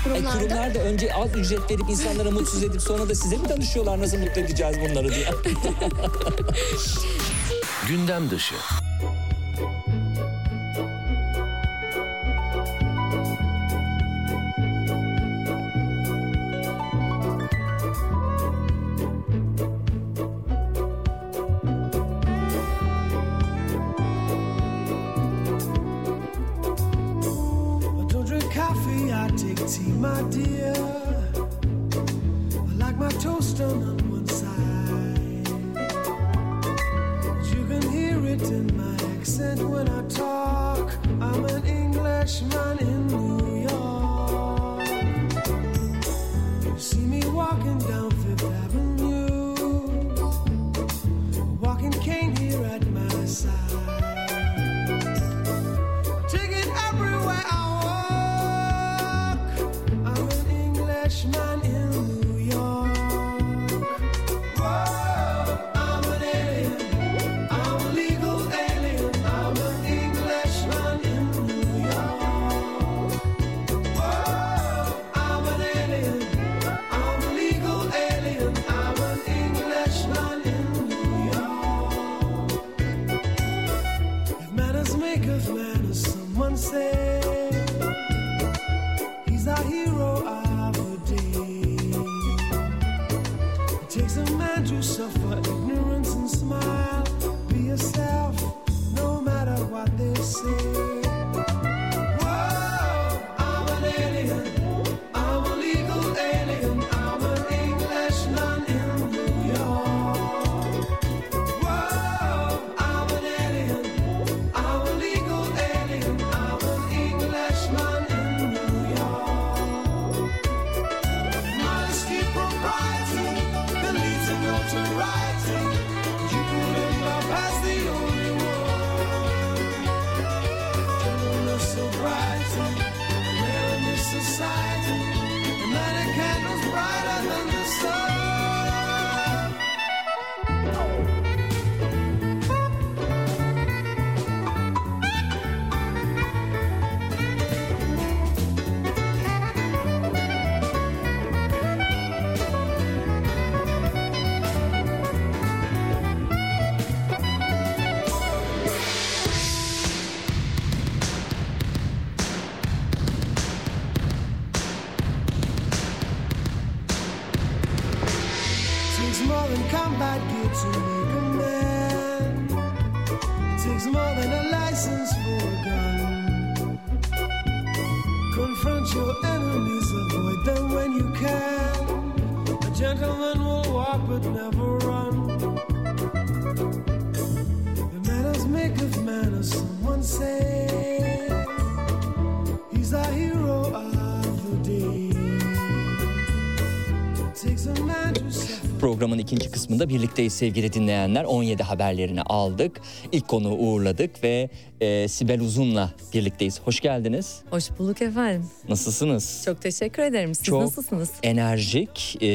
E, Kurumlarda kurumlar da önce az ücret verip insanlara mutsuz edip sonra da size mi danışıyorlar nasıl mutlu edeceğiz bunları diye. Gündem dışı. Combat gear to make a man. Takes more than a license for a gun. Confront your enemies, avoid them when you can. A gentleman will walk but never run. The manners make of manners, someone say. Programın ikinci kısmında birlikteyiz sevgili dinleyenler. 17 haberlerini aldık. İlk konuğu uğurladık ve e, Sibel Uzun'la birlikteyiz. Hoş geldiniz. Hoş bulduk efendim. Nasılsınız? Çok teşekkür ederim. Siz Çok nasılsınız? enerjik e,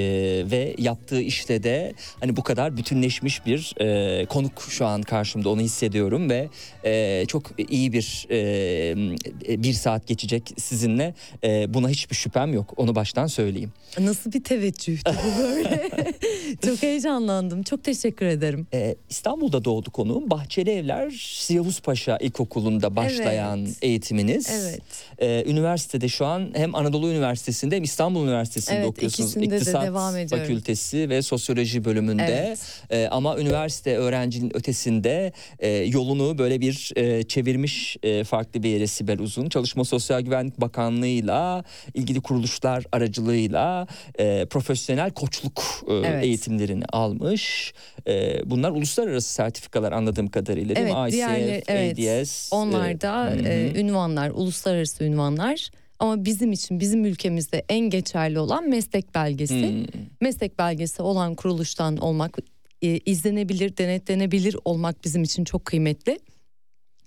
ve yaptığı işte de hani bu kadar bütünleşmiş bir e, konuk şu an karşımda onu hissediyorum ve e, çok iyi bir e, bir saat geçecek sizinle E, buna hiçbir şüphem yok onu baştan söyleyeyim. Nasıl bir teveccühtü bu böyle? Çok heyecanlandım. Çok teşekkür ederim. E, İstanbul'da doğdu konuğum Bahçeli Evler Yavuz Paşa İlkokulu'nda başlayan Evet. eğitiminiz. Evet. E, üniversitede şu an hem Anadolu Üniversitesi'nde hem İstanbul Üniversitesi'nde Evet, okuyorsunuz. ikisinde de İktisat devam ediyorum. Fakültesi ve Sosyoloji bölümünde. Evet. E, ama üniversite öğrencinin ötesinde e, yolunu böyle bir e, çevirmiş e, farklı bir yere Sibel Uzun. Çalışma Sosyal Güvenlik Bakanlığı'yla ilgili kuruluşlar aracılığıyla e, profesyonel koçluk e, Evet. eğitimlerini almış. E, bunlar uluslararası sertifikalar anladığım kadarıyla değil Evet, mi? ICF, diğerleri evet. ADS. Onlar da e, hı. e, ünvanlar, uluslararası ünvanlar. Ama bizim için bizim ülkemizde en geçerli olan meslek belgesi. Hmm. Meslek belgesi olan kuruluştan olmak e, izlenebilir, denetlenebilir olmak bizim için çok kıymetli.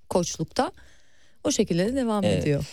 Koçlukta o şekilde de devam Evet. ediyor.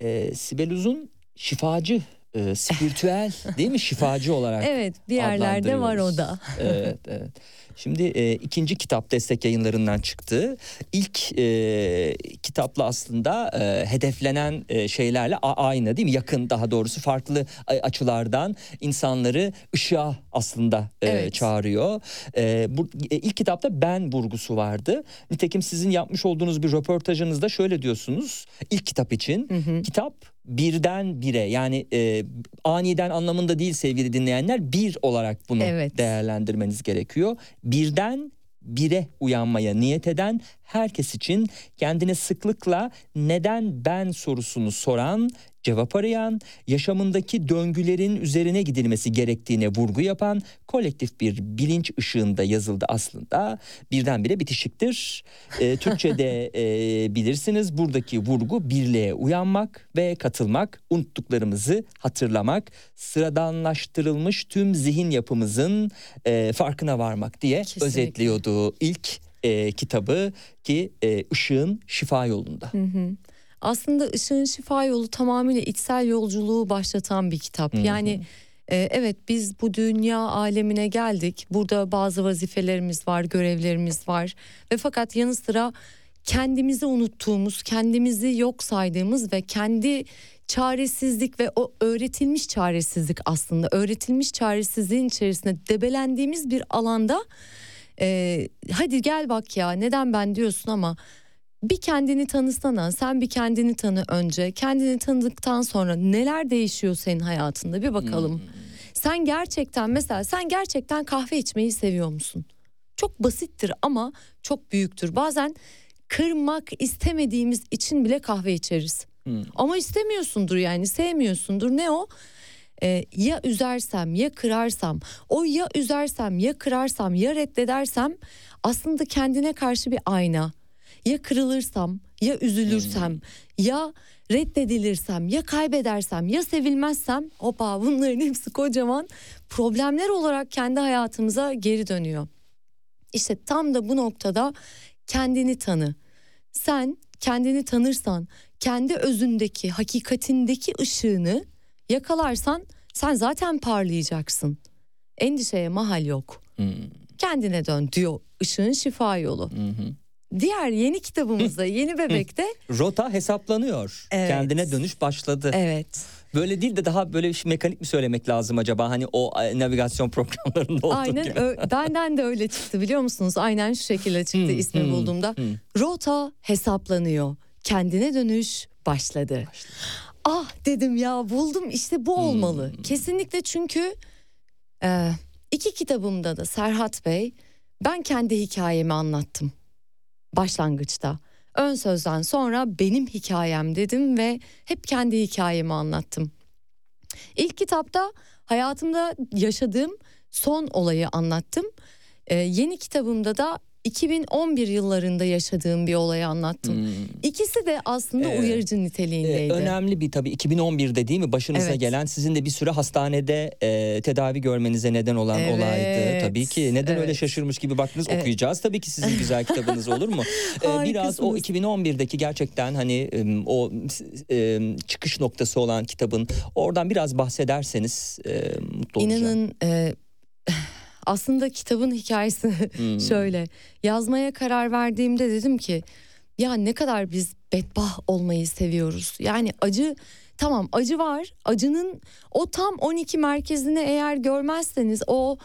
Ee, Sibel Uzun şifacı, e, spiritüel değil mi şifacı olarak Evet, bir yerlerde var o da. evet, evet. Şimdi e, ikinci kitap destek yayınlarından çıktı. İlk e, kitapla aslında e, hedeflenen e, şeylerle aynı değil mi? Yakın daha doğrusu farklı açılardan insanları ışığa aslında e, Evet. çağırıyor. E, bu e, ilk kitapta ben vurgusu vardı. Nitekim sizin yapmış olduğunuz bir röportajınızda şöyle diyorsunuz. İlk kitap için kitap birden bire yani e, aniden anlamında değil sevgili dinleyenler bir olarak bunu Evet. değerlendirmeniz gerekiyor. Birden bire uyanmaya niyet eden herkes için kendine sıklıkla neden ben sorusunu soran, cevap arayan, yaşamındaki döngülerin üzerine gidilmesi gerektiğine vurgu yapan kolektif bir bilinç ışığında yazıldı aslında. Birdenbire bitişiktir. Ee, Türkçe'de e, bilirsiniz buradaki vurgu birliğe uyanmak ve katılmak, unuttuklarımızı hatırlamak, sıradanlaştırılmış tüm zihin yapımızın e, farkına varmak diye Kesinlikle. özetliyordu ilk e, kitabı ki e, ışığın şifa yolunda. Aslında Işığın Şifa Yolu tamamıyla içsel yolculuğu başlatan bir kitap. Yani e, evet biz bu dünya alemine geldik. Burada bazı vazifelerimiz var, görevlerimiz var. Ve fakat yanı sıra kendimizi unuttuğumuz, kendimizi yok saydığımız ve kendi çaresizlik ve o öğretilmiş çaresizlik aslında öğretilmiş çaresizliğin içerisinde debelendiğimiz bir alanda e, hadi gel bak ya neden ben diyorsun ama bir kendini tanısana sen bir kendini tanı önce kendini tanıdıktan sonra neler değişiyor senin hayatında bir bakalım. Sen gerçekten mesela sen gerçekten kahve içmeyi seviyor musun? Çok basittir ama çok büyüktür. Bazen kırmak istemediğimiz için bile kahve içeriz. Ama istemiyorsundur yani sevmiyorsundur. Ne o? Ee, ya üzersem ya kırarsam o ya üzersem ya kırarsam ya reddedersem aslında kendine karşı bir ayna. Ya kırılırsam ya üzülürsem ya reddedilirsem ya kaybedersem ya sevilmezsem hopa bunların hepsi kocaman problemler olarak kendi hayatımıza geri dönüyor. İşte tam da bu noktada kendini tanı. Sen kendini tanırsan, kendi özündeki, hakikatindeki ışığını yakalarsan sen zaten parlayacaksın. Endişeye mahal yok. Kendine dön diyor ışığın şifa yolu. Diğer yeni kitabımızda Yeni Bebek'te Rota hesaplanıyor. Evet. Kendine dönüş başladı. evet Böyle değil de daha böyle şey- mekanik mi söylemek lazım acaba? Hani o e, navigasyon programlarında olduğu aynen gibi. ö- benden de öyle çıktı biliyor musunuz? Aynen şu şekilde çıktı ismi bulduğumda. Rota hesaplanıyor. Kendine dönüş başladı. Ah dedim ya buldum işte bu olmalı. Hmm. Kesinlikle çünkü e, iki kitabımda da Serhat Bey ben kendi hikayemi anlattım. Başlangıçta. Ön sözden sonra benim hikayem dedim ve hep kendi hikayemi anlattım. İlk kitapta hayatımda yaşadığım son olayı anlattım. Ee, yeni kitabımda da 2011 yıllarında yaşadığım bir olayı anlattım. İkisi de aslında Ee, uyarıcı niteliğindeydi. önemli bir tabii 2011'de değil mi başınıza Evet. gelen sizin de bir süre hastanede e, tedavi görmenize neden olan Evet, olaydı. Tabii ki neden öyle evet. şaşırmış gibi baktınız Evet. okuyacağız tabii ki sizin güzel kitabınız olur mu? Ee, biraz o Harikasınız. 2011'deki gerçekten hani o em, çıkış noktası olan kitabın oradan biraz bahsederseniz e, mutlu olacağım. İnanın e, aslında kitabın hikayesi Hmm. şöyle. Yazmaya karar verdiğimde dedim ki ya ne kadar biz bedbah olmayı seviyoruz. Yani acı tamam acı var. Acının o tam 12 merkezini eğer görmezseniz o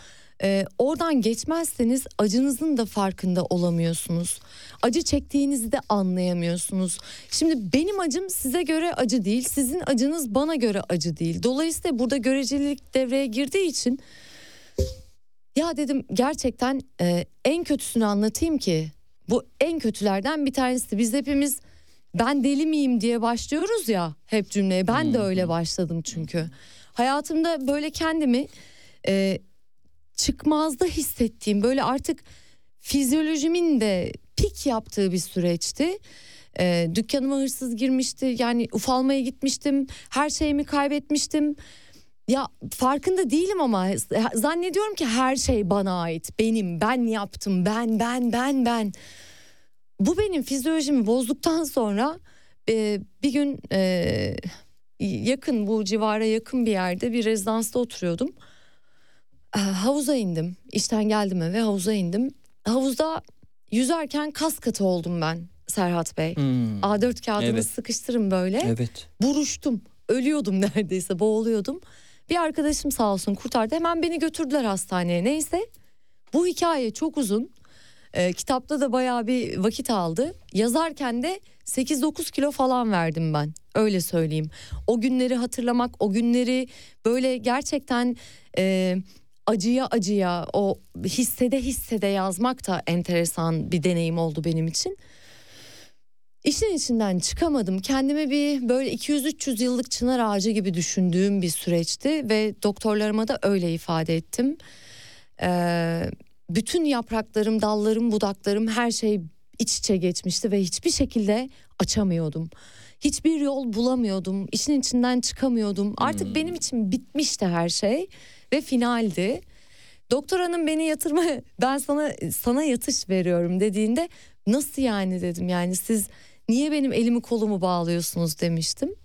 e, oradan geçmezseniz acınızın da farkında olamıyorsunuz. Acı çektiğinizi de anlayamıyorsunuz. Şimdi benim acım size göre acı değil, sizin acınız bana göre acı değil. Dolayısıyla burada görecelilik devreye girdiği için ya dedim gerçekten e, en kötüsünü anlatayım ki bu en kötülerden bir tanesi. Biz hepimiz ben deli miyim diye başlıyoruz ya hep cümleye. Ben de öyle başladım çünkü. Hayatımda böyle kendimi e, çıkmazda hissettiğim böyle artık fizyolojimin de pik yaptığı bir süreçti. E, dükkanıma hırsız girmişti yani ufalmaya gitmiştim her şeyimi kaybetmiştim. Ya farkında değilim ama zannediyorum ki her şey bana ait. Benim, ben yaptım, ben, ben, ben, ben. Bu benim fizyolojimi bozduktan sonra e, bir gün e, yakın bu civara yakın bir yerde bir rezidansta oturuyordum. E, havuza indim. İşten geldim eve havuza indim. Havuzda yüzerken kas katı oldum ben Serhat Bey. Hmm. A4 kağıdını Evet. sıkıştırın böyle. Evet. Buruştum. Ölüyordum neredeyse boğuluyordum. Bir arkadaşım sağ olsun kurtardı. Hemen beni götürdüler hastaneye. Neyse bu hikaye çok uzun. Ee, kitapta da bayağı bir vakit aldı. Yazarken de 8-9 kilo falan verdim ben. Öyle söyleyeyim. O günleri hatırlamak, o günleri böyle gerçekten e, acıya acıya, o hissede hissede yazmak da enteresan bir deneyim oldu benim için. İşin içinden çıkamadım. Kendimi bir böyle 200-300 yıllık çınar ağacı gibi düşündüğüm bir süreçti ve doktorlarıma da öyle ifade ettim. Ee, bütün yapraklarım, dallarım, budaklarım her şey iç içe geçmişti ve hiçbir şekilde açamıyordum. Hiçbir yol bulamıyordum. İşin içinden çıkamıyordum. Artık benim için bitmişti her şey ve finaldi. Doktor hanım beni yatırma ben sana sana yatış veriyorum dediğinde nasıl yani dedim yani siz niye benim elimi kolumu bağlıyorsunuz demiştim.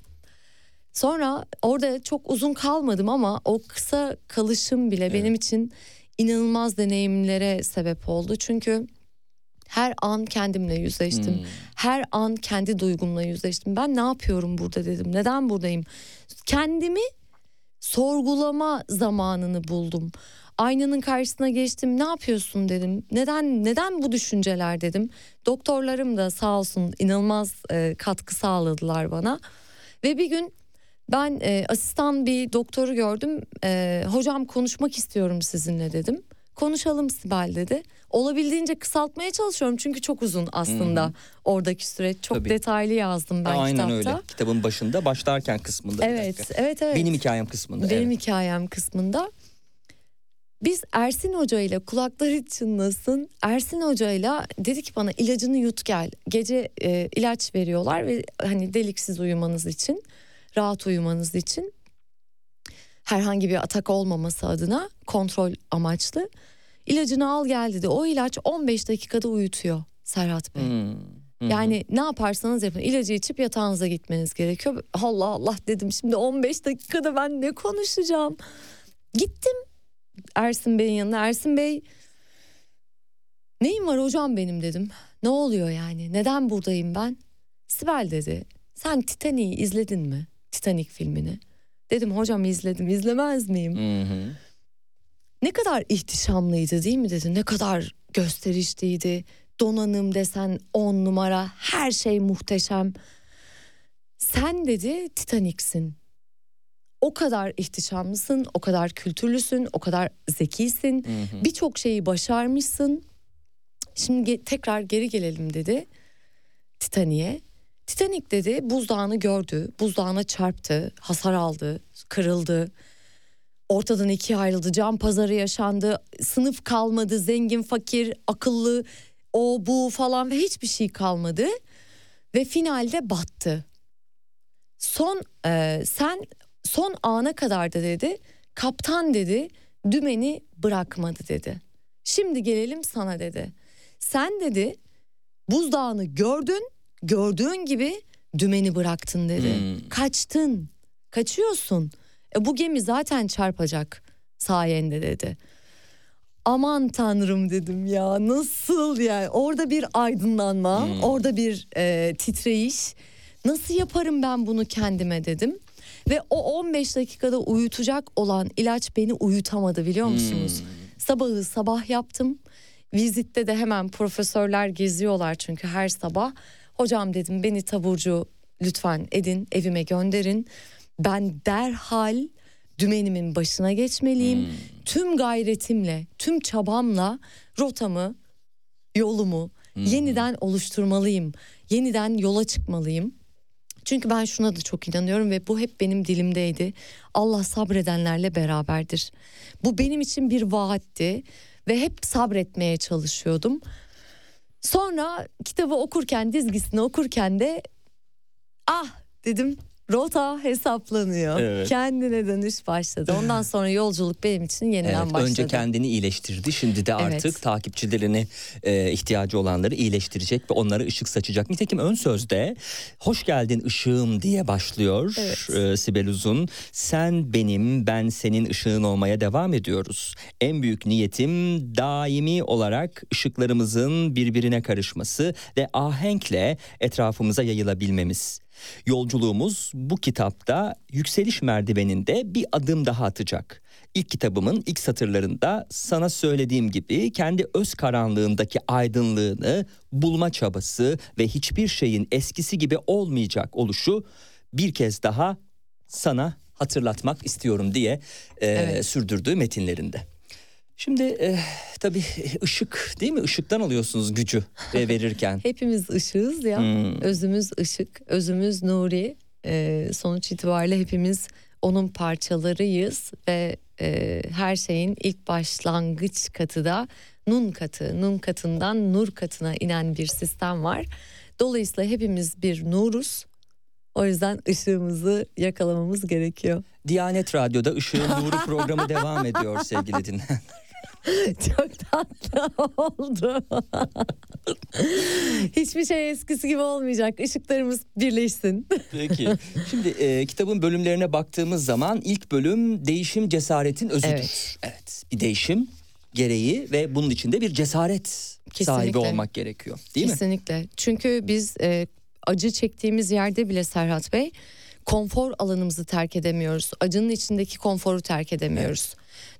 Sonra orada çok uzun kalmadım ama o kısa kalışım bile benim için inanılmaz deneyimlere sebep oldu. Çünkü her an kendimle yüzleştim. Her an kendi duygumla yüzleştim. Ben ne yapıyorum burada dedim. Neden buradayım? Kendimi sorgulama zamanını buldum. Aynanın karşısına geçtim. Ne yapıyorsun dedim. Neden neden bu düşünceler dedim. Doktorlarım da sağ olsun inanılmaz e, katkı sağladılar bana. Ve bir gün ben e, asistan bir doktoru gördüm. E, hocam konuşmak istiyorum sizinle dedim. Konuşalım Sibel dedi. Olabildiğince kısaltmaya çalışıyorum çünkü çok uzun aslında oradaki süreç. Çok Tabii. detaylı yazdım ben Aynen kitapta. öyle. Kitabın başında başlarken kısmında. Evet, evet, evet. Benim hikayem kısmında. Benim evet. hikayem kısmında. Biz Ersin Hoca ile kulakları çınlasın. Ersin Hoca ile dedi ki bana ilacını yut gel. Gece e, ilaç veriyorlar ve hani deliksiz uyumanız için, rahat uyumanız için herhangi bir atak olmaması adına kontrol amaçlı. İlacını al gel dedi. O ilaç 15 dakikada uyutuyor Serhat Bey. Hmm. Hı. Yani ne yaparsanız yapın ilacı içip yatağınıza gitmeniz gerekiyor. Allah Allah dedim şimdi 15 dakikada ben ne konuşacağım. Gittim Ersin Bey'in yanına. Ersin Bey neyim var hocam benim dedim. Ne oluyor yani neden buradayım ben? Sibel dedi sen Titanic'i izledin mi? Titanic filmini. Dedim hocam izledim izlemez miyim? Hı hı. Ne kadar ihtişamlıydı değil mi dedi. Ne kadar gösterişliydi. Donanım desen on numara her şey muhteşem. Sen dedi Titanic'sin. O kadar ihtişamlısın, o kadar kültürlüsün, o kadar zekisin. Birçok şeyi başarmışsın. Şimdi ge- tekrar geri gelelim dedi Titanic'e. Titanic dedi buzdağını gördü, buzdağına çarptı, hasar aldı, kırıldı. Ortadan ikiye ayrıldı, cam pazarı yaşandı, sınıf kalmadı, zengin, fakir, akıllı, o bu falan ve hiçbir şey kalmadı. Ve finalde battı. Son e, sen son ana kadar da dedi kaptan dedi dümeni bırakmadı dedi. Şimdi gelelim sana dedi. Sen dedi buzdağını gördün gördüğün gibi dümeni bıraktın dedi. Hmm. Kaçtın kaçıyorsun. E, bu gemi zaten çarpacak sayende dedi. Aman tanrım dedim ya nasıl yani orada bir aydınlanma Hmm. orada bir e, titreyiş nasıl yaparım ben bunu kendime dedim. Ve o 15 dakikada uyutacak olan ilaç beni uyutamadı biliyor musunuz? Sabahı sabah yaptım. Vizitte de hemen profesörler geziyorlar çünkü her sabah. Hocam dedim beni taburcu lütfen edin evime gönderin. Ben derhal dümenimin başına geçmeliyim. Tüm gayretimle, tüm çabamla rotamı, yolumu yeniden oluşturmalıyım. Yeniden yola çıkmalıyım. Çünkü ben şuna da çok inanıyorum ve bu hep benim dilimdeydi. Allah sabredenlerle beraberdir. Bu benim için bir vaatti ve hep sabretmeye çalışıyordum. Sonra kitabı okurken, dizgisini okurken de ah dedim Rota hesaplanıyor. Evet. Kendine dönüş başladı. Ondan sonra yolculuk benim için yeniden Evet, başladı. önce kendini iyileştirdi. Şimdi de artık Evet. takipçilerini e, ihtiyacı olanları iyileştirecek ve onlara ışık saçacak. Nitekim ön sözde hoş geldin ışığım diye başlıyor Evet. e, Sibel Uzun. Sen benim ben senin ışığın olmaya devam ediyoruz. En büyük niyetim daimi olarak ışıklarımızın birbirine karışması ve ahenkle etrafımıza yayılabilmemiz. Yolculuğumuz bu kitapta yükseliş merdiveninde bir adım daha atacak. İlk kitabımın ilk satırlarında sana söylediğim gibi kendi öz karanlığındaki aydınlığını bulma çabası ve hiçbir şeyin eskisi gibi olmayacak oluşu bir kez daha sana hatırlatmak istiyorum diye e, Evet. sürdürdüğü metinlerinde. Şimdi e, tabii ışık değil mi? Işıktan alıyorsunuz gücü ve verirken. Hepimiz ışığız ya. Hmm. Özümüz ışık, özümüz nuri. Ee, sonuç itibariyle hepimiz onun parçalarıyız ve e, her şeyin ilk başlangıç katı da nun katı. Nun katından nur katına inen bir sistem var. Dolayısıyla hepimiz bir nuruz. O yüzden ışığımızı yakalamamız gerekiyor. Diyanet Radyo'da Işığın Nuru programı devam ediyor sevgili dinleyenler. Çok tatlı oldu. Hiçbir şey eskisi gibi olmayacak. Işıklarımız birleşsin. Peki. Şimdi e, kitabın bölümlerine baktığımız zaman ilk bölüm değişim cesaretin özüdür. Evet. Evet. Bir değişim gereği ve bunun içinde bir cesaret sahibi Kesinlikle. olmak gerekiyor. Değil mi? Kesinlikle. Çünkü biz e, acı çektiğimiz yerde bile Serhat Bey konfor alanımızı terk edemiyoruz. Acının içindeki konforu terk edemiyoruz.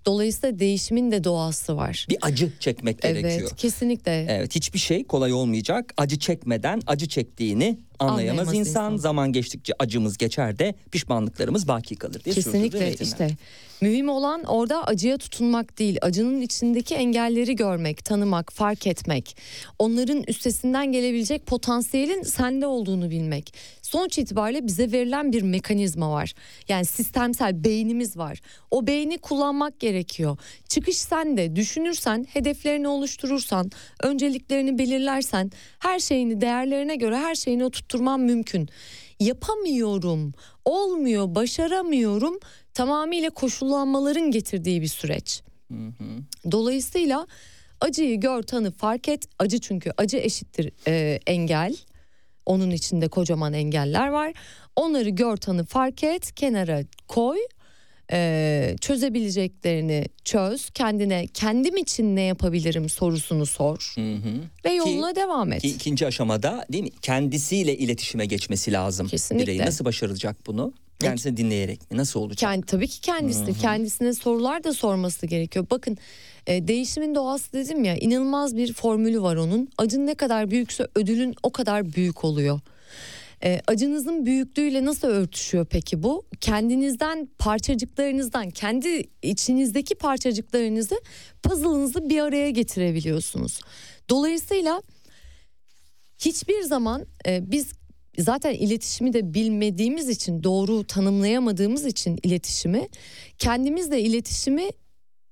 Dolayısıyla değişimin de doğası var. Bir acı çekmek gerekiyor. Evet, kesinlikle. Evet hiçbir şey kolay olmayacak. Acı çekmeden acı çektiğini anlayamaz, Anlayamaz insan. insan. Zaman geçtikçe acımız geçer de pişmanlıklarımız baki kalır diye Kesinlikle işte. Mühim olan orada acıya tutunmak değil, acının içindeki engelleri görmek, tanımak, fark etmek. Onların üstesinden gelebilecek potansiyelin sende olduğunu bilmek. Sonuç itibariyle bize verilen bir mekanizma var. Yani sistemsel beynimiz var. O beyni kullanmak gerekiyor. Çıkış sende. Düşünürsen, hedeflerini oluşturursan, önceliklerini belirlersen, her şeyini değerlerine göre her şeyini oturtturman mümkün. Yapamıyorum, olmuyor, başaramıyorum tamamıyla koşullanmaların getirdiği bir süreç. Dolayısıyla acıyı gör, tanı, fark et. Acı çünkü acı eşittir e, engel. Onun içinde kocaman engeller var. Onları gör, tanı, fark et, kenara koy. E, çözebileceklerini çöz. Kendine kendim için ne yapabilirim sorusunu sor. Hı hı. Ve yoluna devam et. Ki ikinci aşamada değil mi? Kendisiyle iletişime geçmesi lazım. Kesinlikle. Birey nasıl başaracak bunu? Kendisini dinleyerek mi? Nasıl olacak? Kendi, tabii ki kendisine kendisine sorular da sorması gerekiyor. Bakın e, değişimin doğası dedim ya inanılmaz bir formülü var onun. Acın ne kadar büyükse ödülün o kadar büyük oluyor. E, acınızın büyüklüğüyle nasıl örtüşüyor peki bu? Kendinizden parçacıklarınızdan kendi içinizdeki parçacıklarınızı puzzle'ınızı bir araya getirebiliyorsunuz. Dolayısıyla hiçbir zaman e, biz zaten iletişimi de bilmediğimiz için doğru tanımlayamadığımız için iletişimi kendimizle iletişimi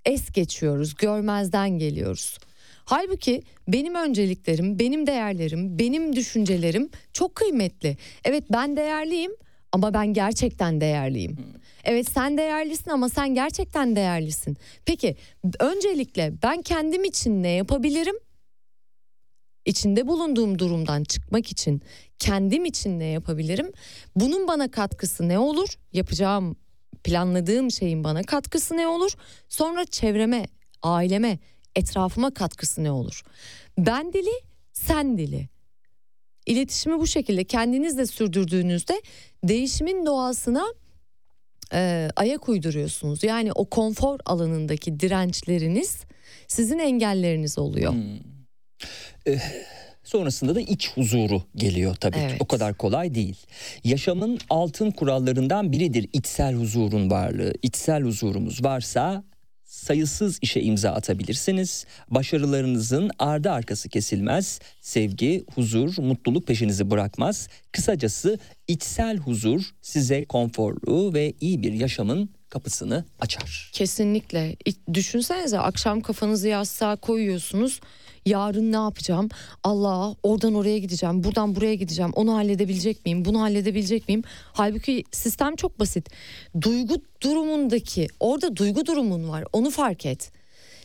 es geçiyoruz görmezden geliyoruz. Halbuki benim önceliklerim, benim değerlerim, benim düşüncelerim çok kıymetli. Evet ben değerliyim ama ben gerçekten değerliyim. Evet sen değerlisin ama sen gerçekten değerlisin. Peki öncelikle ben kendim için ne yapabilirim? içinde bulunduğum durumdan çıkmak için kendim için ne yapabilirim? Bunun bana katkısı ne olur? Yapacağım, planladığım şeyin bana katkısı ne olur? Sonra çevreme, aileme, etrafıma katkısı ne olur? Ben dili, sen dili. İletişimi bu şekilde kendinizle sürdürdüğünüzde değişimin doğasına e, ayak uyduruyorsunuz. Yani o konfor alanındaki dirençleriniz sizin engelleriniz oluyor. Sonrasında da iç huzuru geliyor tabii ki. Evet. O kadar kolay değil. Yaşamın altın kurallarından biridir içsel huzurun varlığı. İçsel huzurumuz varsa sayısız işe imza atabilirsiniz. Başarılarınızın ardı arkası kesilmez. Sevgi, huzur, mutluluk peşinizi bırakmaz. Kısacası içsel huzur size konforlu ve iyi bir yaşamın kapısını açar. Kesinlikle. Düşünsenize akşam kafanızı yastığa koyuyorsunuz. Yarın ne yapacağım? Allah oradan oraya gideceğim, buradan buraya gideceğim. Onu halledebilecek miyim? Bunu halledebilecek miyim? Halbuki sistem çok basit. Duygu durumundaki orada duygu durumun var. Onu fark et.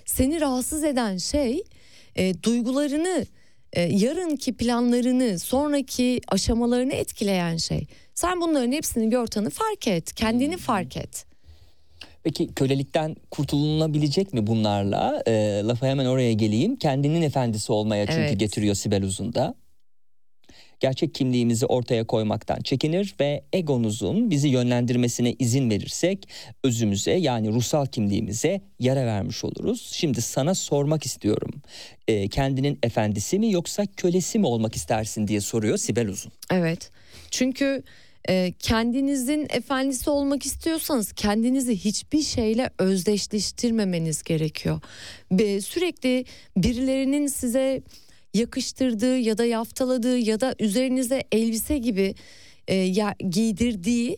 Seni rahatsız eden şey e, duygularını, e, yarınki planlarını, sonraki aşamalarını etkileyen şey. Sen bunların hepsini gör tanı fark et. Kendini fark et. Peki kölelikten kurtulunabilecek mi bunlarla? Ee, lafa hemen oraya geleyim. Kendinin efendisi olmaya çünkü Evet. getiriyor Sibel Uzun'da. Gerçek kimliğimizi ortaya koymaktan çekinir ve egonuzun bizi yönlendirmesine izin verirsek özümüze yani ruhsal kimliğimize yara vermiş oluruz. Şimdi sana sormak istiyorum. Ee, kendinin efendisi mi yoksa kölesi mi olmak istersin diye soruyor Sibel Uzun. Evet. Çünkü e, kendinizin efendisi olmak istiyorsanız kendinizi hiçbir şeyle özdeşleştirmemeniz gerekiyor. Ve sürekli birilerinin size yakıştırdığı ya da yaftaladığı ya da üzerinize elbise gibi e, ya- giydirdiği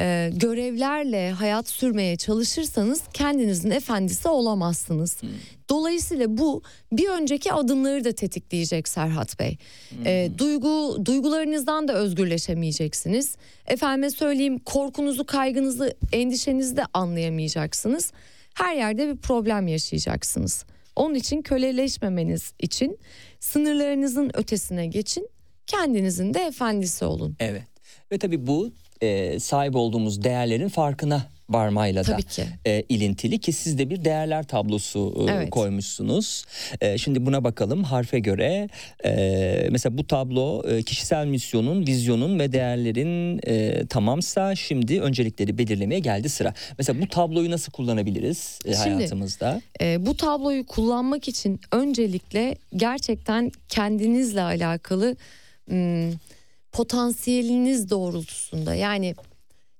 e, görevlerle hayat sürmeye çalışırsanız kendinizin efendisi olamazsınız. Dolayısıyla bu bir önceki adımları da tetikleyecek Serhat Bey. E, duygu duygularınızdan da özgürleşemeyeceksiniz. Efendime söyleyeyim korkunuzu, kaygınızı, endişenizi de anlayamayacaksınız. Her yerde bir problem yaşayacaksınız. Onun için köleleşmemeniz için sınırlarınızın ötesine geçin. Kendinizin de efendisi olun. Evet. Ve tabii bu e, sahip olduğumuz değerlerin farkına varmayla da Tabii ki. e, ilintili ki siz de bir değerler tablosu e, Evet. koymuşsunuz. E, şimdi buna bakalım harfe göre e, mesela bu tablo e, kişisel misyonun, vizyonun ve değerlerin e, tamamsa şimdi öncelikleri belirlemeye geldi sıra. Mesela bu tabloyu nasıl kullanabiliriz e, Şimdi- hayatımızda? Ee, bu tabloyu kullanmak için öncelikle gerçekten kendinizle alakalı ım, potansiyeliniz doğrultusunda yani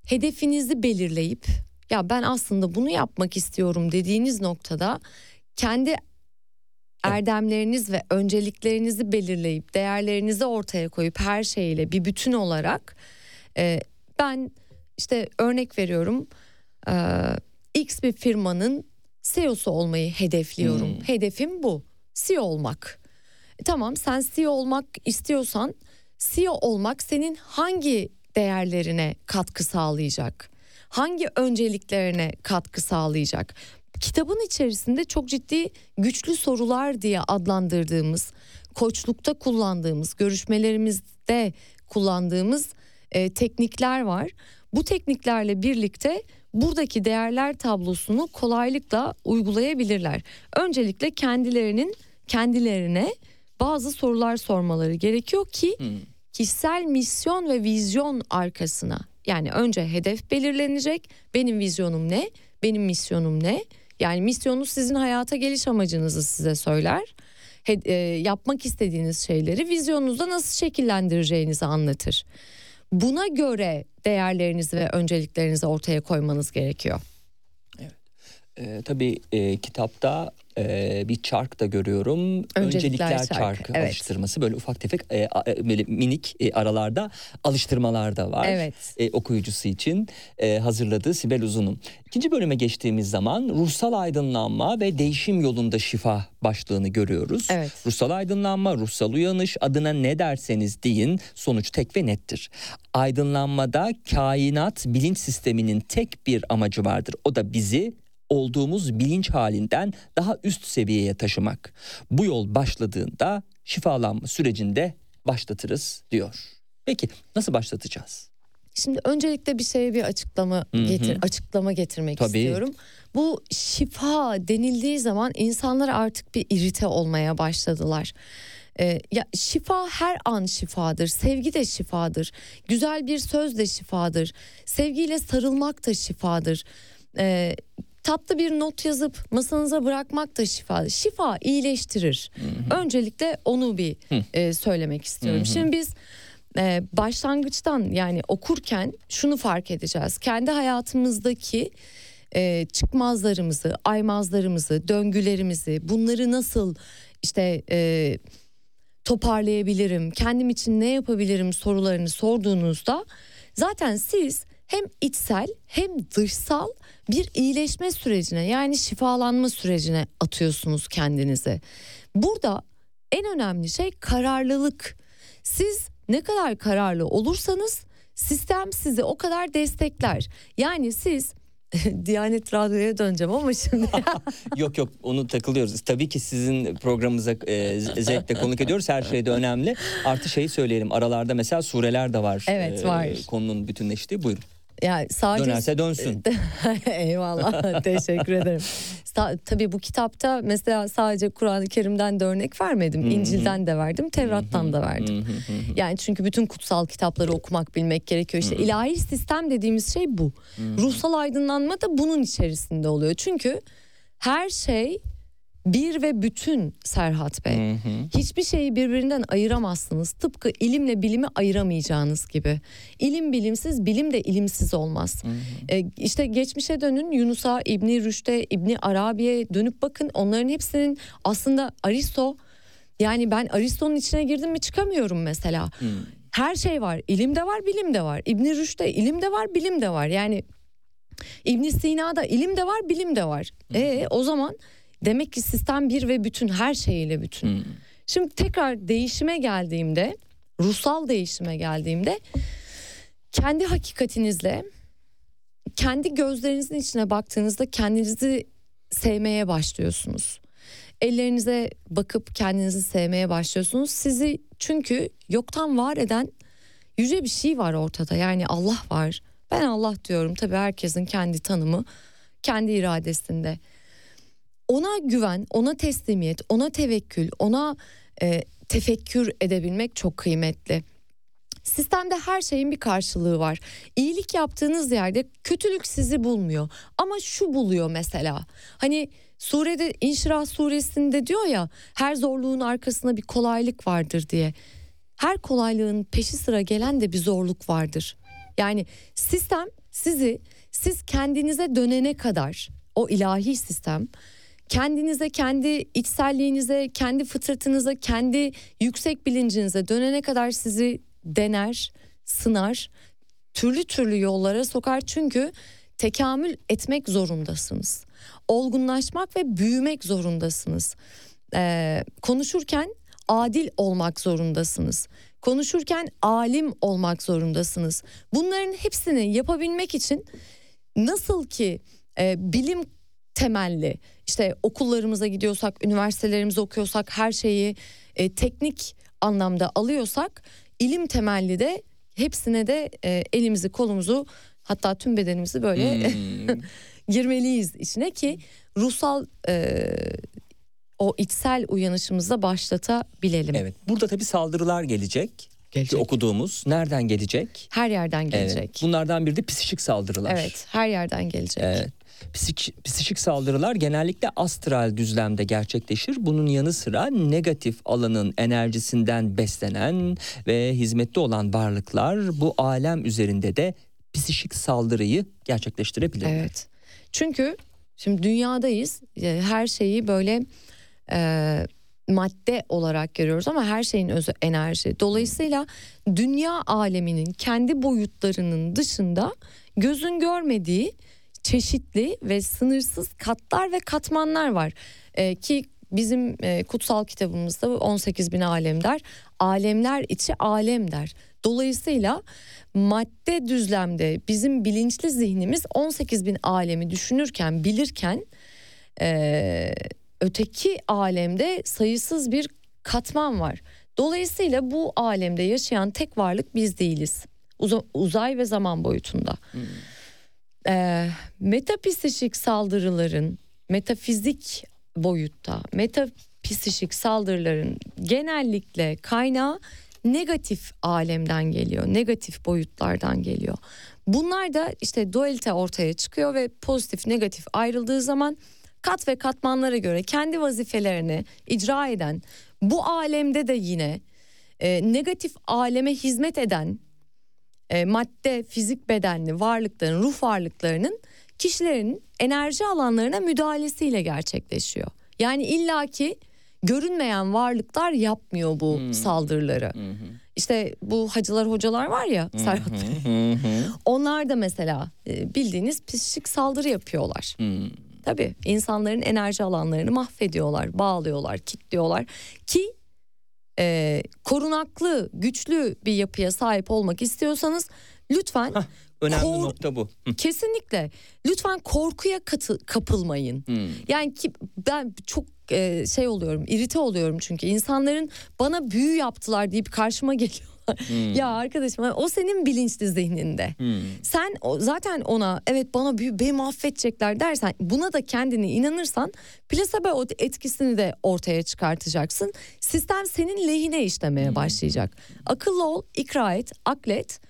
hedefinizi belirleyip ya ben aslında bunu yapmak istiyorum dediğiniz noktada kendi erdemleriniz ve önceliklerinizi belirleyip değerlerinizi ortaya koyup her şeyle bir bütün olarak e, ben işte örnek veriyorum e, X bir firmanın CEO'su olmayı hedefliyorum. Hmm. Hedefim bu. CEO olmak. E, Tamam sen CEO olmak istiyorsan CEO olmak senin hangi değerlerine katkı sağlayacak? Hangi önceliklerine katkı sağlayacak? Kitabın içerisinde çok ciddi güçlü sorular diye adlandırdığımız, koçlukta kullandığımız, görüşmelerimizde kullandığımız e, teknikler var. Bu tekniklerle birlikte buradaki değerler tablosunu kolaylıkla uygulayabilirler. Öncelikle kendilerinin kendilerine bazı sorular sormaları gerekiyor ki kişisel misyon ve vizyon arkasına yani önce hedef belirlenecek. Benim vizyonum ne? Benim misyonum ne? Yani misyonunuz sizin hayata geliş amacınızı size söyler. He- e, yapmak istediğiniz şeyleri vizyonunuzda nasıl şekillendireceğinizi anlatır. Buna göre değerlerinizi ve önceliklerinizi ortaya koymanız gerekiyor. Ee, tabii e, kitapta e, bir çark da görüyorum. Öncelikler, çarkı, çarkı evet. alıştırması böyle ufak tefek e, e, böyle minik e, aralarda alıştırmalar da var. Evet. E, okuyucusu için e, hazırladığı Sibel Uzun'un. İkinci bölüme geçtiğimiz zaman ruhsal aydınlanma ve değişim yolunda şifa başlığını görüyoruz. Evet. Ruhsal aydınlanma, ruhsal uyanış adına ne derseniz deyin sonuç tek ve nettir. Aydınlanmada kainat bilinç sisteminin tek bir amacı vardır. O da bizi olduğumuz bilinç halinden daha üst seviyeye taşımak. Bu yol başladığında şifalanma sürecinde başlatırız diyor. Peki nasıl başlatacağız? Şimdi öncelikle bir şeye bir açıklama Hı hı. getir açıklama getirmek Tabii. istiyorum. Bu şifa denildiği zaman insanlar artık bir irite olmaya başladılar. Ee, ya şifa her an şifadır. Sevgi de şifadır. Güzel bir söz de şifadır. Sevgiyle sarılmak da şifadır. Ee, tatlı bir not yazıp masanıza bırakmak da şifa. Şifa iyileştirir. Öncelikle onu bir e, söylemek istiyorum. Şimdi biz e, başlangıçtan yani okurken şunu fark edeceğiz. Kendi hayatımızdaki e, çıkmazlarımızı, aymazlarımızı, döngülerimizi bunları nasıl işte e, toparlayabilirim, kendim için ne yapabilirim sorularını sorduğunuzda zaten siz hem içsel hem dışsal bir iyileşme sürecine yani şifalanma sürecine atıyorsunuz kendinizi. Burada en önemli şey kararlılık. Siz ne kadar kararlı olursanız sistem sizi o kadar destekler. Yani siz Diyanet Radyo'ya döneceğim ama şimdi Yok yok onu takılıyoruz. Tabii ki sizin programımıza e, zevkle konuk ediyoruz. Her şey de önemli. Artı şeyi söyleyelim. Aralarda mesela sureler de var. Evet, var. Konunun bütünleştiği. Buyurun. Yani sadece Dönerse dönsün. Eyvallah teşekkür ederim. Sa- tabii bu kitapta mesela sadece Kur'an-ı Kerim'den de örnek vermedim. İncil'den de verdim, Tevrat'tan da verdim. Yani çünkü bütün kutsal kitapları okumak bilmek gerekiyor. İşte ilahi sistem dediğimiz şey bu. Ruhsal aydınlanma da bunun içerisinde oluyor. Çünkü her şey bir ve bütün Serhat Bey. Hiçbir şeyi birbirinden ayıramazsınız. Tıpkı ilimle bilimi ayıramayacağınız gibi. İlim bilimsiz, bilim de ilimsiz olmaz. Ee, işte geçmişe dönün Yunus'a, İbni Rüşd'e, İbni Arabi'ye dönüp bakın. Onların hepsinin aslında Aristo yani ben Aristo'nun içine girdim mi çıkamıyorum mesela. Her şey var. İlim de var, bilim de var. İbni Rüşd'de ilim de var, bilim de var. Yani İbn Sina'da ilim de var, bilim de var. E o zaman demek ki sistem bir ve bütün her şeyiyle bütün. Şimdi tekrar değişime geldiğimde, ruhsal değişime geldiğimde kendi hakikatinizle kendi gözlerinizin içine baktığınızda kendinizi sevmeye başlıyorsunuz. Ellerinize bakıp kendinizi sevmeye başlıyorsunuz. Sizi çünkü yoktan var eden yüce bir şey var ortada. Yani Allah var. Ben Allah diyorum. Tabii herkesin kendi tanımı, kendi iradesinde. Ona güven, ona teslimiyet, ona tevekkül, ona e, tefekkür edebilmek çok kıymetli. Sistemde her şeyin bir karşılığı var. İyilik yaptığınız yerde kötülük sizi bulmuyor. Ama şu buluyor mesela. Hani surede İnşirah suresinde diyor ya her zorluğun arkasında bir kolaylık vardır diye. Her kolaylığın peşi sıra gelen de bir zorluk vardır. Yani sistem sizi siz kendinize dönene kadar o ilahi sistem kendinize, kendi içselliğinize, kendi fıtratınıza, kendi yüksek bilincinize dönene kadar sizi dener, sınar, türlü türlü yollara sokar çünkü tekamül etmek zorundasınız. Olgunlaşmak ve büyümek zorundasınız. Ee, konuşurken adil olmak zorundasınız. Konuşurken alim olmak zorundasınız. Bunların hepsini yapabilmek için nasıl ki e, bilim temelli işte okullarımıza gidiyorsak, üniversitelerimize okuyorsak her şeyi e, teknik anlamda alıyorsak ilim temelli de hepsine de e, elimizi kolumuzu hatta tüm bedenimizi böyle girmeliyiz içine ki ruhsal e, o içsel uyanışımızı başlatabilelim. Evet. Burada tabii saldırılar gelecek. Gelecek. Okuduğumuz nereden gelecek? Her yerden gelecek. Evet. Bunlardan biri de psikik saldırılar. Evet, her yerden gelecek. Evet. Psik, psikik saldırılar genellikle astral düzlemde gerçekleşir. Bunun yanı sıra negatif alanın enerjisinden beslenen ve hizmette olan varlıklar bu alem üzerinde de psikik saldırıyı gerçekleştirebilir. Evet. Çünkü şimdi dünyadayız. E, Her şeyi böyle e, madde olarak görüyoruz ama her şeyin özü enerji. Dolayısıyla dünya aleminin kendi boyutlarının dışında gözün görmediği çeşitli ve sınırsız katlar ve katmanlar var. E, ki bizim e, kutsal kitabımızda 18 bin alem der. Alemler içi alem der. Dolayısıyla madde düzlemde bizim bilinçli zihnimiz 18 bin alemi düşünürken bilirken e, öteki alemde sayısız bir katman var. Dolayısıyla bu alemde yaşayan tek varlık biz değiliz. Uza- uzay ve zaman boyutunda. Ee, metapsişik saldırıların metafizik boyutta metapsişik saldırıların genellikle kaynağı negatif alemden geliyor. Negatif boyutlardan geliyor. Bunlar da işte dualite ortaya çıkıyor ve pozitif negatif ayrıldığı zaman kat ve katmanlara göre kendi vazifelerini icra eden bu alemde de yine e, negatif aleme hizmet eden e, madde, fizik bedenli varlıkların, ruh varlıklarının kişilerin enerji alanlarına müdahalesiyle gerçekleşiyor. Yani illaki görünmeyen varlıklar yapmıyor bu saldırıları. İşte bu hacılar hocalar var ya Serhat Bey. Onlar da mesela e, bildiğiniz psikik saldırı yapıyorlar. Tabii insanların enerji alanlarını mahvediyorlar, bağlıyorlar, kilitliyorlar ki e, korunaklı, güçlü bir yapıya sahip olmak istiyorsanız lütfen Önemli Kor- nokta bu. Hı. kesinlikle lütfen korkuya katı, kapılmayın. Hmm. Yani ki ben çok e, şey oluyorum, irite oluyorum çünkü insanların bana büyü yaptılar deyip karşıma geliyorlar. ya arkadaşım o senin bilinçli zihninde. Hmm. Sen o, zaten ona evet bana büyü beni mahvedecekler dersen buna da kendine inanırsan plasebo etkisini de ortaya çıkartacaksın. Sistem senin lehine işlemeye başlayacak. Akıllı ol, ikra et, aklet,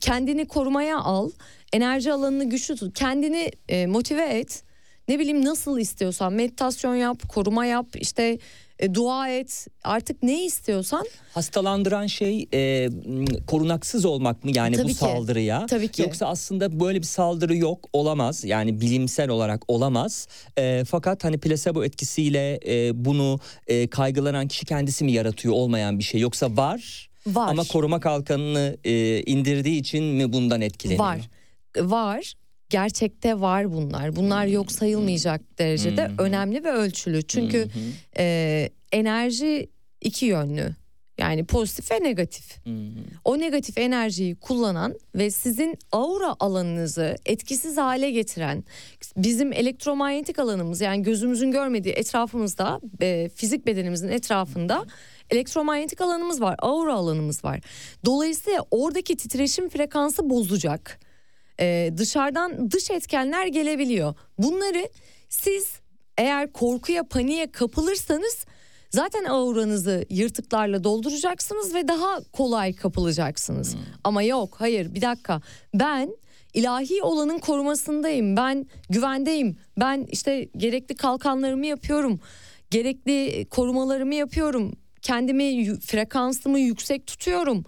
kendini korumaya al, enerji alanını güçlü tut, kendini e, motive et. Ne bileyim nasıl istiyorsan meditasyon yap, koruma yap, işte e, dua et. Artık ne istiyorsan Hastalandıran şey e, korunaksız olmak mı yani Tabii bu ki. saldırıya? Tabii ki. Yoksa aslında böyle bir saldırı yok olamaz yani bilimsel olarak olamaz. E, fakat hani plasebo etkisiyle e, bunu e, kaygılanan kişi kendisi mi yaratıyor olmayan bir şey yoksa var, var. ama koruma kalkanını e, indirdiği için mi bundan etkileniyor? Var. Var. Gerçekte var bunlar. Bunlar yok sayılmayacak derecede Hmm. önemli ve ölçülü. Çünkü hı, e, enerji iki yönlü. Yani pozitif ve negatif. hı. O negatif enerjiyi kullanan ve sizin aura alanınızı etkisiz hale getiren bizim elektromanyetik alanımız yani gözümüzün görmediği etrafımızda e, fizik bedenimizin etrafında elektromanyetik alanımız var, aura alanımız var. Dolayısıyla oradaki titreşim frekansı bozacak. E, dışarıdan dış etkenler gelebiliyor. Bunları siz eğer korkuya, paniğe kapılırsanız zaten auranızı yırtıklarla dolduracaksınız ve daha kolay kapılacaksınız. Ama yok, hayır bir dakika. Ben ilahi olanın korumasındayım. Ben güvendeyim. Ben işte gerekli kalkanlarımı yapıyorum. Gerekli korumalarımı yapıyorum. Kendimi frekansımı yüksek tutuyorum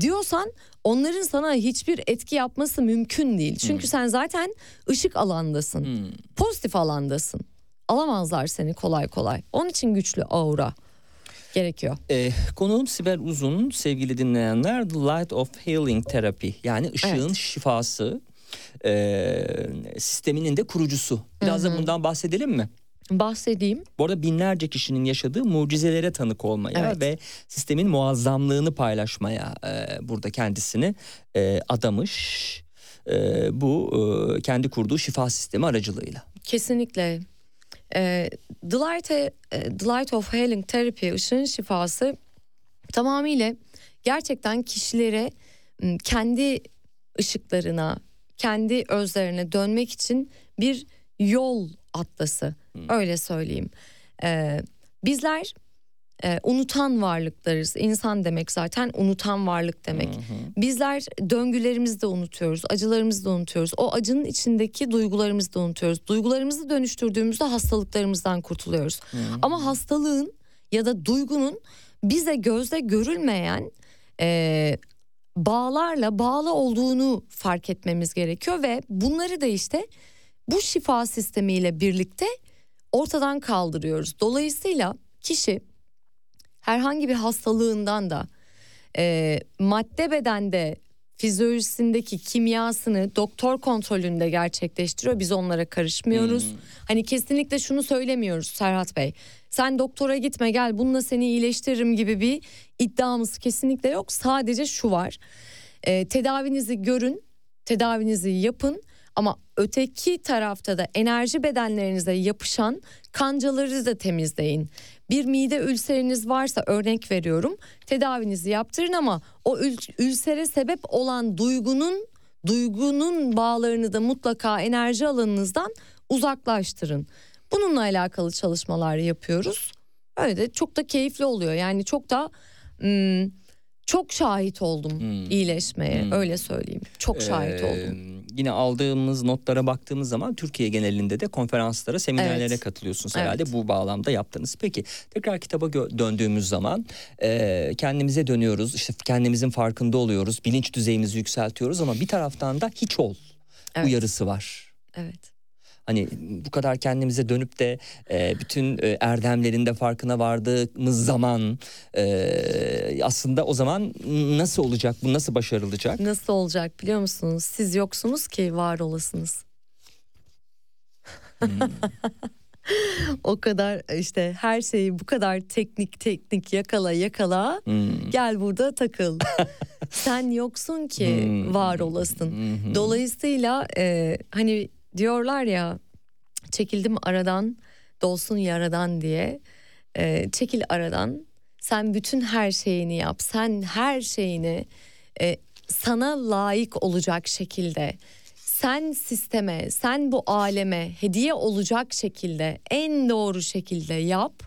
diyorsan onların sana hiçbir etki yapması mümkün değil. Çünkü sen zaten ışık alandasın. Hmm. Pozitif alandasın. Alamazlar seni kolay kolay. Onun için güçlü aura gerekiyor. Ee, konuğum Sibel Uzun sevgili dinleyenler The Light of Healing Therapy yani ışığın Evet. şifası ee, sisteminin de kurucusu. Biraz da bundan bahsedelim mi? Bahsedeyim. Bu arada binlerce kişinin yaşadığı mucizelere tanık olmaya Evet. ve sistemin muazzamlığını paylaşmaya e, burada kendisini e, adamış. E, bu e, kendi kurduğu şifa sistemi aracılığıyla. Kesinlikle. Ee, The, Light, e, The Light of Healing Therapy ışığın şifası tamamıyla gerçekten kişilere m, kendi ışıklarına, kendi özlerine dönmek için bir yol atlası. Öyle söyleyeyim. Ee, bizler e, unutan varlıklarız. İnsan demek zaten unutan varlık demek. Bizler döngülerimizi de unutuyoruz, acılarımızı da unutuyoruz. O acının içindeki duygularımızı da unutuyoruz. Duygularımızı dönüştürdüğümüzde hastalıklarımızdan kurtuluyoruz. Ama hastalığın ya da duygunun bize gözle görülmeyen e, bağlarla bağlı olduğunu fark etmemiz gerekiyor ve bunları da işte bu şifa sistemiyle birlikte ortadan kaldırıyoruz. Dolayısıyla kişi herhangi bir hastalığından da e, madde bedende fizyolojisindeki kimyasını doktor kontrolünde gerçekleştiriyor. Biz onlara karışmıyoruz. Hani kesinlikle şunu söylemiyoruz Serhat Bey. Sen doktora gitme gel bununla seni iyileştiririm gibi bir iddiamız kesinlikle yok. Sadece şu var. E, tedavinizi görün, tedavinizi yapın ama öteki tarafta da enerji bedenlerinize yapışan kancaları da temizleyin. Bir mide ülseriniz varsa örnek veriyorum tedavinizi yaptırın ama o ül- ülsere sebep olan duygunun duygunun bağlarını da mutlaka enerji alanınızdan uzaklaştırın. Bununla alakalı çalışmalar yapıyoruz. Öyle de çok da keyifli oluyor. Yani çok da ım, çok şahit oldum iyileşmeye öyle söyleyeyim. Çok şahit Ee, oldum. Yine aldığımız notlara baktığımız zaman Türkiye genelinde de konferanslara, seminerlere Evet. katılıyorsunuz Evet. herhalde bu bağlamda yaptınız. Peki tekrar kitaba döndüğümüz zaman e, kendimize dönüyoruz, işte kendimizin farkında oluyoruz, bilinç düzeyimizi yükseltiyoruz ama bir taraftan da hiç ol Evet. uyarısı var. Evet. Hani bu kadar kendimize dönüp de e, bütün e, erdemlerin de farkına vardığımız zaman e, aslında o zaman nasıl olacak, bu nasıl başarılacak? Nasıl olacak biliyor musunuz? Siz yoksunuz ki var olasınız. O kadar işte her şeyi bu kadar teknik teknik yakala yakala. Hmm. Gel burada takıl. Sen yoksun ki Hmm. var olasın. Dolayısıyla e, hani diyorlar ya çekildim aradan dolsun yaradan diye. E, çekil aradan sen bütün her şeyini yap. Sen her şeyini e, sana layık olacak şekilde sen sisteme, sen bu aleme hediye olacak şekilde en doğru şekilde yap.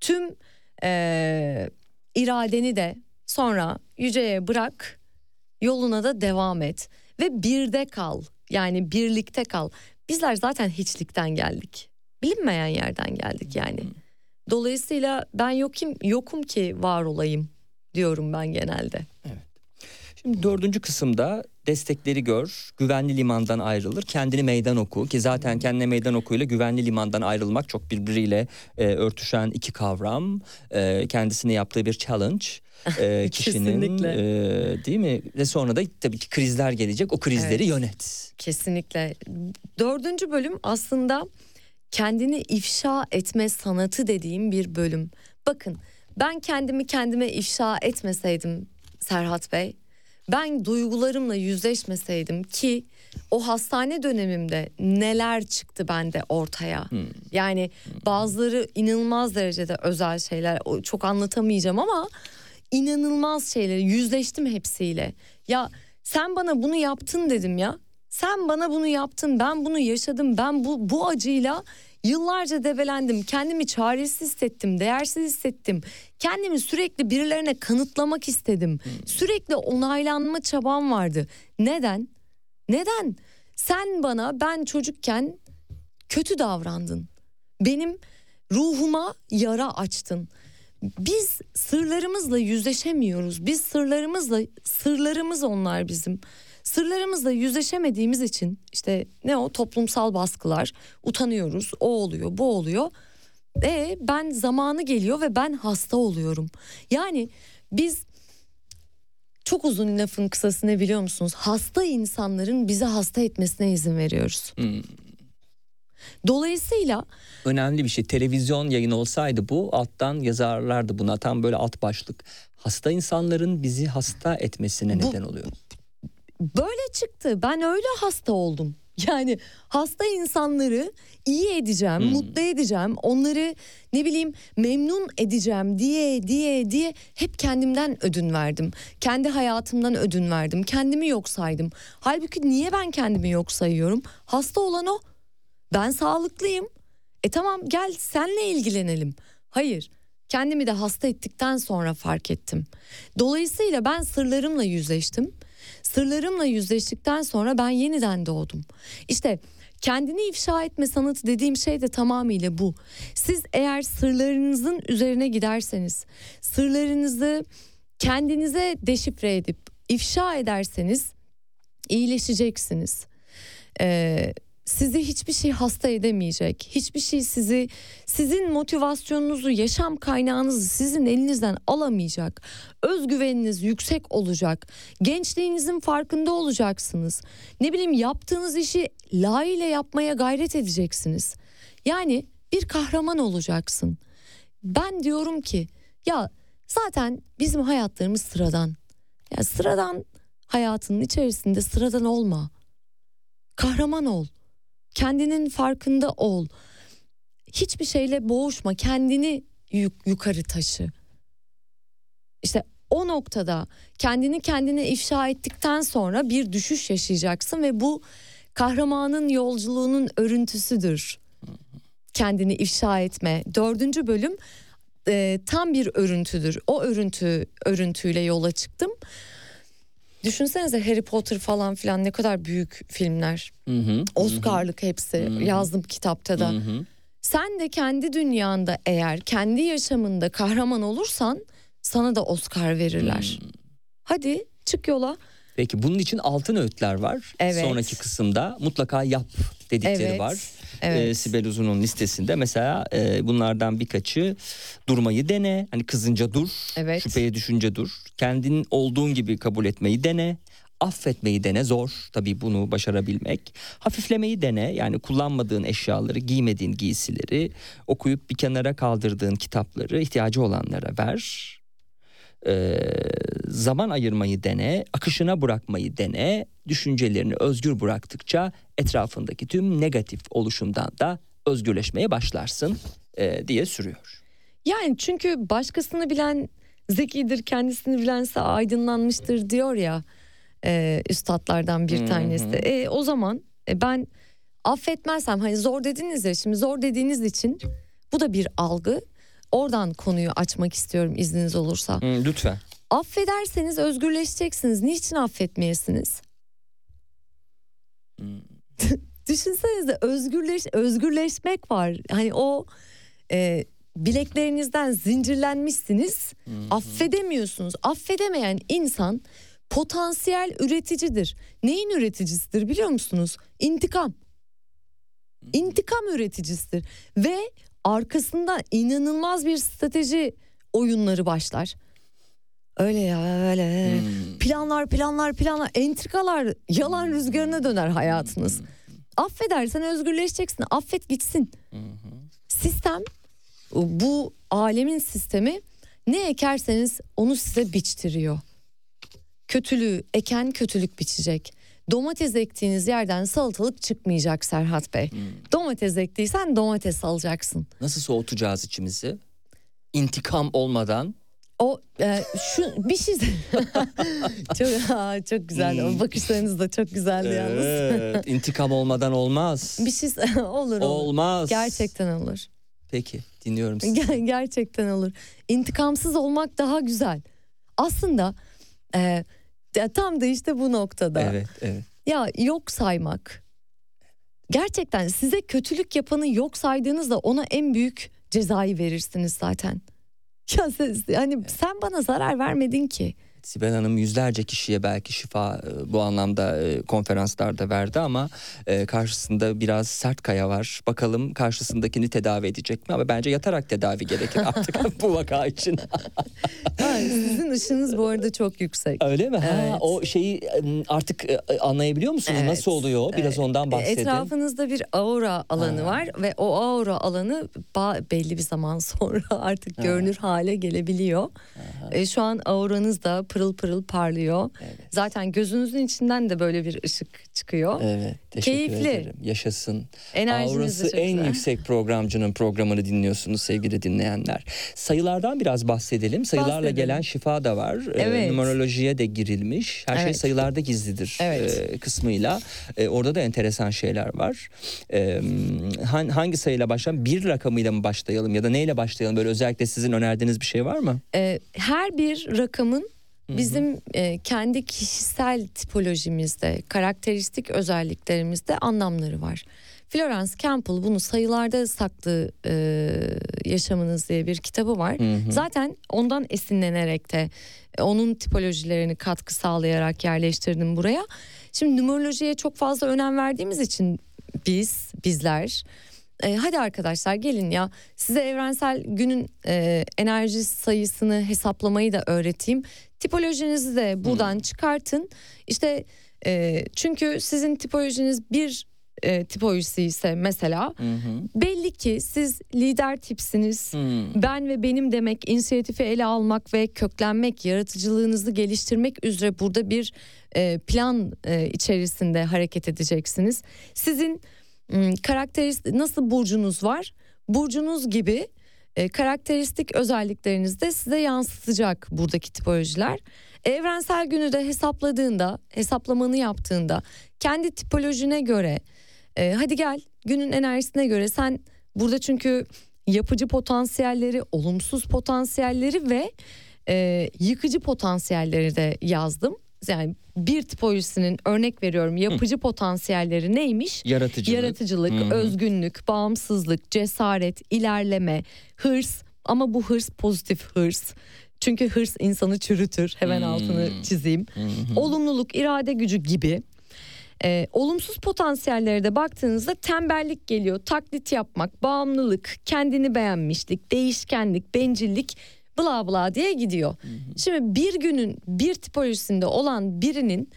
Tüm e, iradeni de sonra yüceye bırak, yoluna da devam et ve birde kal. Yani birlikte kal. Bizler zaten hiçlikten geldik. Bilinmeyen yerden geldik yani. Dolayısıyla ben yokum yokum ki var olayım diyorum ben genelde. Şimdi dördüncü kısımda destekleri gör, güvenli limandan ayrılır, kendini meydan oku ki zaten kendine meydan okuyla güvenli limandan ayrılmak çok birbiriyle e, örtüşen iki kavram. E, kendisine yaptığı bir challenge. e, kişinin e, değil mi ve sonra da tabii ki krizler gelecek o krizleri Evet. yönet. Kesinlikle. Dördüncü bölüm aslında kendini ifşa etme sanatı dediğim bir bölüm. Bakın ben kendimi kendime ifşa etmeseydim Serhat Bey, ben duygularımla yüzleşmeseydim ki o hastane dönemimde neler çıktı bende ortaya. Yani bazıları inanılmaz derecede özel şeyler çok anlatamayacağım ama inanılmaz şeyler yüzleştim hepsiyle. Ya sen bana bunu yaptın dedim ya. Sen bana bunu yaptın. Ben bunu yaşadım. Ben bu bu acıyla yıllarca debelendim. Kendimi çaresiz hissettim, değersiz hissettim. Kendimi sürekli birilerine kanıtlamak istedim. Sürekli onaylanma çabam vardı. Neden? Neden? Sen bana ben çocukken kötü davrandın. Benim ruhuma yara açtın. Biz sırlarımızla yüzleşemiyoruz. Biz sırlarımızla sırlarımız onlar bizim. Sırlarımızla yüzleşemediğimiz için işte ne o toplumsal baskılar, utanıyoruz. O oluyor, bu oluyor. E ben zamanı geliyor ve ben hasta oluyorum. Yani biz çok uzun lafın kısası ne biliyor musunuz? Hasta insanların bizi hasta etmesine izin veriyoruz. Dolayısıyla Önemli bir şey televizyon yayını olsaydı bu alttan yazarlardı buna tam böyle alt başlık. Hasta insanların bizi hasta etmesine Bu- neden oluyor. böyle çıktı. Ben öyle hasta oldum. Yani hasta insanları iyi edeceğim, Hmm. mutlu edeceğim, onları ne bileyim memnun edeceğim diye diye diye hep kendimden ödün verdim. Kendi hayatımdan ödün verdim. Kendimi yok saydım. Halbuki niye ben kendimi yok sayıyorum? Hasta olan o. Ben sağlıklıyım. E tamam gel senle ilgilenelim. Hayır. Kendimi de hasta ettikten sonra fark ettim. Dolayısıyla ben sırlarımla yüzleştim. Sırlarımla yüzleştikten sonra ben yeniden doğdum. İşte kendini ifşa etme sanatı dediğim şey de tamamıyla bu. Siz eğer sırlarınızın üzerine giderseniz, sırlarınızı kendinize deşifre edip ifşa ederseniz iyileşeceksiniz. Ee, sizi hiçbir şey hasta edemeyecek. Hiçbir şey sizi sizin motivasyonunuzu, yaşam kaynağınızı sizin elinizden alamayacak. Özgüveniniz yüksek olacak. Gençliğinizin farkında olacaksınız. Ne bileyim yaptığınız işi layığıyla yapmaya gayret edeceksiniz. Yani bir kahraman olacaksın. Ben diyorum ki ya zaten bizim hayatlarımız sıradan. Ya sıradan hayatının içerisinde sıradan olma. Kahraman ol. Kendinin farkında ol. Hiçbir şeyle boğuşma. Kendini yuk- yukarı taşı. İşte o noktada kendini kendine ifşa ettikten sonra bir düşüş yaşayacaksın ve bu kahramanın yolculuğunun örüntüsüdür. Kendini ifşa etme. Dördüncü bölüm e, tam bir örüntüdür. O örüntü örüntüyle yola çıktım. Düşünsenize Harry Potter falan filan ne kadar büyük filmler. Hı hı. Oscar'lık hepsi. Yazdım kitapta da. Hı hı. Sen de kendi dünyanda eğer kendi yaşamında kahraman olursan sana da Oscar verirler. Hadi çık yola. Peki bunun için altın öğütler var. Evet. Sonraki kısımda mutlaka yap dedikleri Evet, var. Evet. Ee, Sibel Uzun'un listesinde mesela e, bunlardan birkaçı durmayı dene. Hani kızınca dur. Evet. Şüpheye düşünce dur. Kendin olduğun gibi kabul etmeyi dene. affetmeyi dene zor tabii bunu başarabilmek. Hafiflemeyi dene yani kullanmadığın eşyaları, giymediğin giysileri, okuyup bir kenara kaldırdığın kitapları ihtiyacı olanlara ver. Ee, zaman ayırmayı dene, akışına bırakmayı dene. Düşüncelerini özgür bıraktıkça etrafındaki tüm negatif oluşumdan da özgürleşmeye başlarsın e, diye sürüyor. Yani çünkü başkasını bilen zekidir, kendisini bilense aydınlanmıştır diyor ya e, üstadlardan bir tanesi. E, o zaman e, ben affetmezsem hani zor dediniz ya şimdi zor dediğiniz için bu da bir algı. Oradan konuyu açmak istiyorum izniniz olursa. Hı, lütfen. Affederseniz özgürleşeceksiniz. Niçin affetmeyesiniz? Düşünsenize özgürleş özgürleşmek var. Hani o e, bileklerinizden zincirlenmişsiniz. Affedemiyorsunuz. Affedemeyen insan potansiyel üreticidir. Neyin üreticisidir biliyor musunuz? İntikam. İntikam üreticisidir ve arkasında inanılmaz bir strateji oyunları başlar. Öyle ya öyle. Planlar planlar planlar entrikalar yalan rüzgarına döner hayatınız. Affedersen özgürleşeceksin. Affet gitsin. Sistem bu alemin sistemi ne ekerseniz onu size biçtiriyor. Kötülüğü eken kötülük biçecek. Domates ektiğiniz yerden salatalık çıkmayacak Serhat Bey. Domates ektiysen domates alacaksın. Nasıl soğutacağız içimizi? İntikam olmadan. O e, şu bir şey çok aa, çok güzel. O bakışlarınız da çok güzeldi yalnız. Evet, intikam olmadan olmaz. bir şey olur olur. Olmaz. Gerçekten olur. Peki dinliyorum sizi. Ger- gerçekten olur. İntikamsız olmak daha güzel. Aslında e, ya tam da işte bu noktada. Evet, evet. Ya yok saymak. Gerçekten size kötülük yapanı yok saydığınızda ona en büyük cezayı verirsiniz zaten. Ya siz, hani sen bana zarar vermedin ki. Sibel Hanım yüzlerce kişiye belki şifa e, bu anlamda e, konferanslarda verdi ama e, karşısında biraz sert kaya var. Bakalım karşısındakini tedavi edecek mi? Ama bence yatarak tedavi gerekir artık bu vaka için. Ha, sizin ışınız bu arada çok yüksek. Öyle mi? Ha, Evet. o şeyi e, artık anlayabiliyor musunuz? Evet, Nasıl oluyor? Biraz evet. ondan bahsedin. Etrafınızda bir aura alanı Ha. var ve o aura alanı belli bir zaman sonra artık görünür hale gelebiliyor. E, şu an auranız da pırıl pırıl parlıyor. Zaten gözünüzün içinden de böyle bir ışık çıkıyor. Evet, teşekkür Keyifli. ederim. Yaşasın. Enerjiniz Aurası en güzel. yüksek programcının programını dinliyorsunuz sevgili dinleyenler. Sayılardan biraz bahsedelim. Sayılarla Bahsedelim. gelen şifa da var. Ee, Evet. numerolojiye de girilmiş. Her şey Evet. sayılarda gizlidir Evet. e, kısmıyla. E, orada da enteresan şeyler var. E, han- hangi sayıyla başlayalım? Bir rakamıyla mı başlayalım ya da neyle başlayalım? Böyle özellikle sizin önerdiğiniz bir şey var mı? E, her bir rakamın bizim e, kendi kişisel tipolojimizde, karakteristik özelliklerimizde anlamları var. Florence Campbell bunu sayılarda saklı e, yaşamınız diye bir kitabı var. Zaten ondan esinlenerek de e, onun tipolojilerini katkı sağlayarak yerleştirdim buraya. Şimdi numerolojiye çok fazla önem verdiğimiz için biz, bizler e, hadi arkadaşlar gelin ya size evrensel günün e, enerji sayısını hesaplamayı da öğreteyim. Tipolojinizi de buradan çıkartın. İşte e, çünkü sizin tipolojiniz bir e, tipolojisi ise mesela belli ki siz lider tipsiniz. Ben ve benim demek inisiyatifi ele almak ve köklenmek, yaratıcılığınızı geliştirmek üzere burada bir e, plan e, içerisinde hareket edeceksiniz. Sizin karakteristik nasıl burcunuz var? Burcunuz gibi e, karakteristik özelliklerinizi de size yansıtacak buradaki tipolojiler. Evrensel günü de hesapladığında, hesaplamanı yaptığında kendi tipolojine göre e, hadi gel günün enerjisine göre sen burada çünkü yapıcı potansiyelleri, olumsuz potansiyelleri ve e, yıkıcı potansiyelleri de yazdım. Yani bir tipolojisinin örnek veriyorum yapıcı potansiyelleri neymiş? Yaratıcılık. Yaratıcılık, Hı hı. özgünlük, bağımsızlık, cesaret, ilerleme, hırs ama bu hırs pozitif hırs. Çünkü hırs insanı çürütür. Hemen altını çizeyim. Olumluluk, irade gücü gibi. Ee, olumsuz potansiyellere de baktığınızda tembellik geliyor. Taklit yapmak, bağımlılık, kendini beğenmişlik, değişkenlik, bencillik bla bla diye gidiyor. Şimdi bir günün bir tipolojisinde olan birinin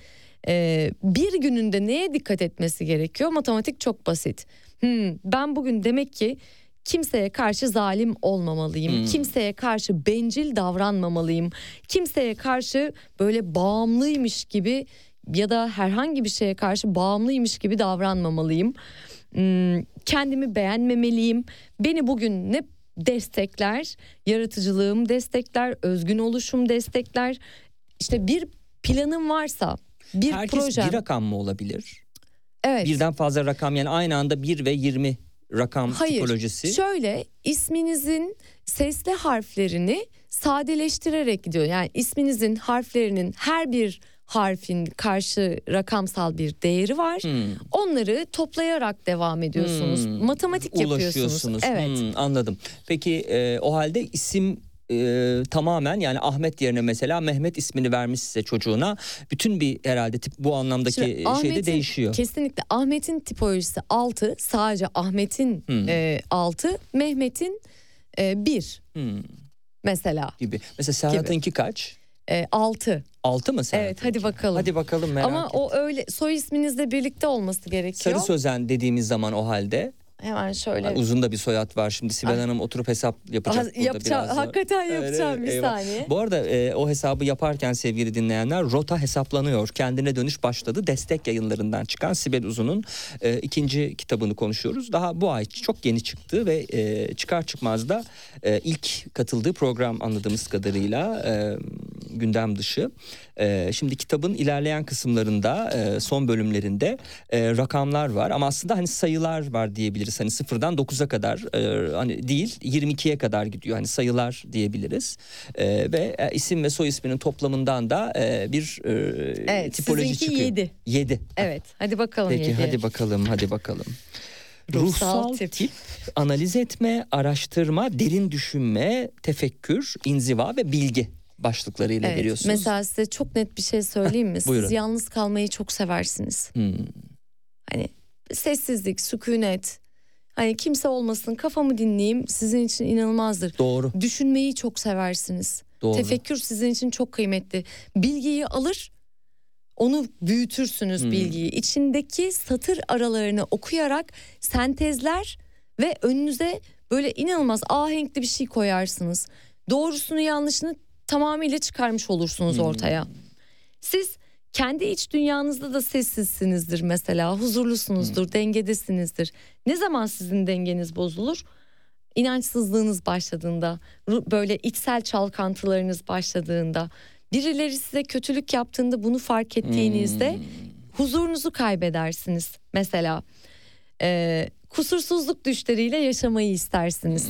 Ee, bir gününde neye dikkat etmesi gerekiyor? Matematik çok basit. Hmm, ben bugün demek ki kimseye karşı zalim olmamalıyım. Hmm. Kimseye karşı bencil davranmamalıyım. Kimseye karşı böyle bağımlıymış gibi ya da herhangi bir şeye karşı bağımlıymış gibi davranmamalıyım. Hmm, kendimi beğenmemeliyim. Beni bugün ne destekler? Yaratıcılığım destekler, özgün oluşum destekler. İşte bir planım varsa, bir Herkes projem. bir rakam mı olabilir? evet. Birden fazla rakam yani aynı anda 1 ve 20 rakam Hayır. tipolojisi. Şöyle isminizin sesli harflerini sadeleştirerek gidiyor. Yani isminizin harflerinin her bir harfin karşı rakamsal bir değeri var. Hmm. Onları toplayarak devam ediyorsunuz. Hmm. Matematik yapıyorsunuz. Evet. Hmm, anladım. Peki e, o halde isim e, tamamen yani Ahmet yerine mesela Mehmet ismini vermiş size çocuğuna. Bütün bir herhalde tip bu anlamdaki Şimdi şeyde değişiyor. Kesinlikle Ahmet'in tipolojisi 6 sadece Ahmet'in Hmm. 6 Mehmet'in 1 Hmm, mesela gibi. Mesela Serhat'ınki kaç? 6. 6 mı Serhat? Evet hadi bakalım. Hadi bakalım merak Ama ettim. o öyle soy isminizle birlikte olması gerekiyor. Sarı sözen dediğimiz zaman o halde Hemen şöyle. Yani uzun da bir soyad var. Şimdi Sibel Ay. Hanım oturup hesap yapacak Ha, burada yapacağım, birazdan. hakikaten Evet, yapacağım evet, bir eyvah. saniye. Bu arada e, o hesabı yaparken sevgili dinleyenler rota hesaplanıyor. Kendine dönüş başladı. Destek yayınlarından çıkan Sibel Uzun'un e, ikinci kitabını konuşuyoruz. Daha bu ay çok yeni çıktı ve e, çıkar çıkmaz da e, ilk katıldığı program anladığımız kadarıyla e, gündem dışı. E, şimdi kitabın ilerleyen kısımlarında e, son bölümlerinde e, rakamlar var ama aslında hani sayılar var diyebiliriz. Hani sıfırdan 9'a kadar e, hani değil 22'ye kadar gidiyor hani sayılar diyebiliriz. E, ve e, isim ve soy isminin toplamından da e, bir e, Evet, tipoloji çıkıyor. yedi. 7. Evet hadi bakalım. Peki yedi. hadi bakalım hadi bakalım. Ruhsal Ruhsal tip. tip. analiz etme, araştırma, derin düşünme, tefekkür, inziva ve bilgi başlıklarıyla Evet, veriyorsunuz. mesela size çok net bir şey söyleyeyim mi? Siz yalnız kalmayı çok seversiniz. Hmm. Hani sessizlik, sükunet. Hani kimse olmasın kafamı dinleyeyim sizin için inanılmazdır. Doğru, Düşünmeyi çok seversiniz. doğru. Tefekkür sizin için çok kıymetli. Bilgiyi alır, onu büyütürsünüz Hmm. bilgiyi. İçindeki satır aralarını okuyarak sentezler ve önünüze böyle inanılmaz ahenkli bir şey koyarsınız. Doğrusunu yanlışını tamamıyla çıkarmış olursunuz Hmm. ortaya. Siz kendi iç dünyanızda da sessizsinizdir mesela, huzurlusunuzdur, Hmm. dengedesinizdir. Ne zaman sizin dengeniz bozulur? İnançsızlığınız başladığında, böyle içsel çalkantılarınız başladığında, birileri size kötülük yaptığında bunu fark ettiğinizde Hmm. huzurunuzu kaybedersiniz. Mesela e, kusursuzluk düşleriyle yaşamayı istersiniz.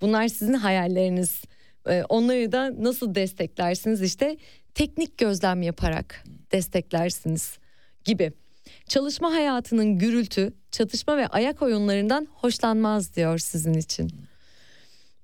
Bunlar sizin hayalleriniz. E, onları da nasıl desteklersiniz? İşte teknik gözlem yaparak desteklersiniz gibi. Çalışma hayatının gürültü, çatışma ve ayak oyunlarından hoşlanmaz diyor sizin için.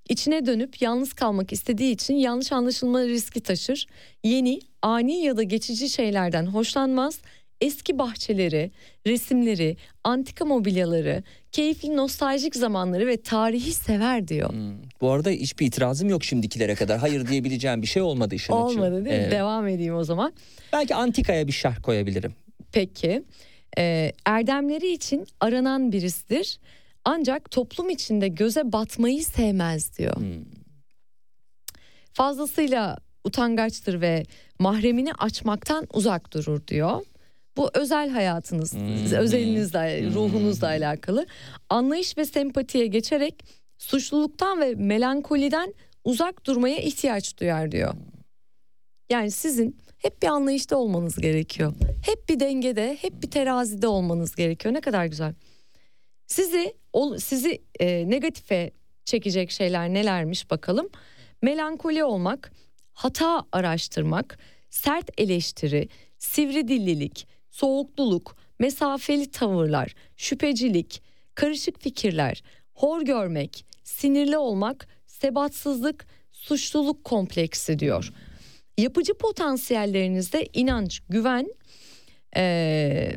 İçine dönüp yalnız kalmak istediği için yanlış anlaşılma riski taşır. Yeni, ani ya da geçici şeylerden hoşlanmaz. Eski bahçeleri, resimleri, antika mobilyaları, keyifli nostaljik zamanları ve tarihi sever diyor. Hmm. Bu arada hiçbir itirazım yok şimdikilere kadar. Hayır diyebileceğim bir şey olmadı işin. Olmadı değil mi? Evet. Devam edeyim o zaman. Belki antikaya bir şerh koyabilirim. Peki. Ee, erdemleri için aranan birisidir. Ancak toplum içinde göze batmayı sevmez diyor. Hmm. Fazlasıyla utangaçtır ve mahremini açmaktan uzak durur diyor. Bu özel hayatınız, Hmm. özelinizle, Hmm. ruhunuzla alakalı. Anlayış ve sempatiye geçerek suçluluktan ve melankoliden uzak durmaya ihtiyaç duyar diyor. Yani sizin hep bir anlayışta olmanız gerekiyor. Hep bir dengede, hep bir terazide olmanız gerekiyor. Ne kadar güzel. Sizi sizi e, negatife çekecek şeyler nelermiş bakalım. Melankoli olmak, hata araştırmak, sert eleştiri, sivri dillilik, soğukluluk, mesafeli tavırlar, şüphecilik, karışık fikirler, hor görmek, sinirli olmak, sebatsızlık, suçluluk kompleksi diyor. Yapıcı potansiyellerinizde inanç, güven, eee,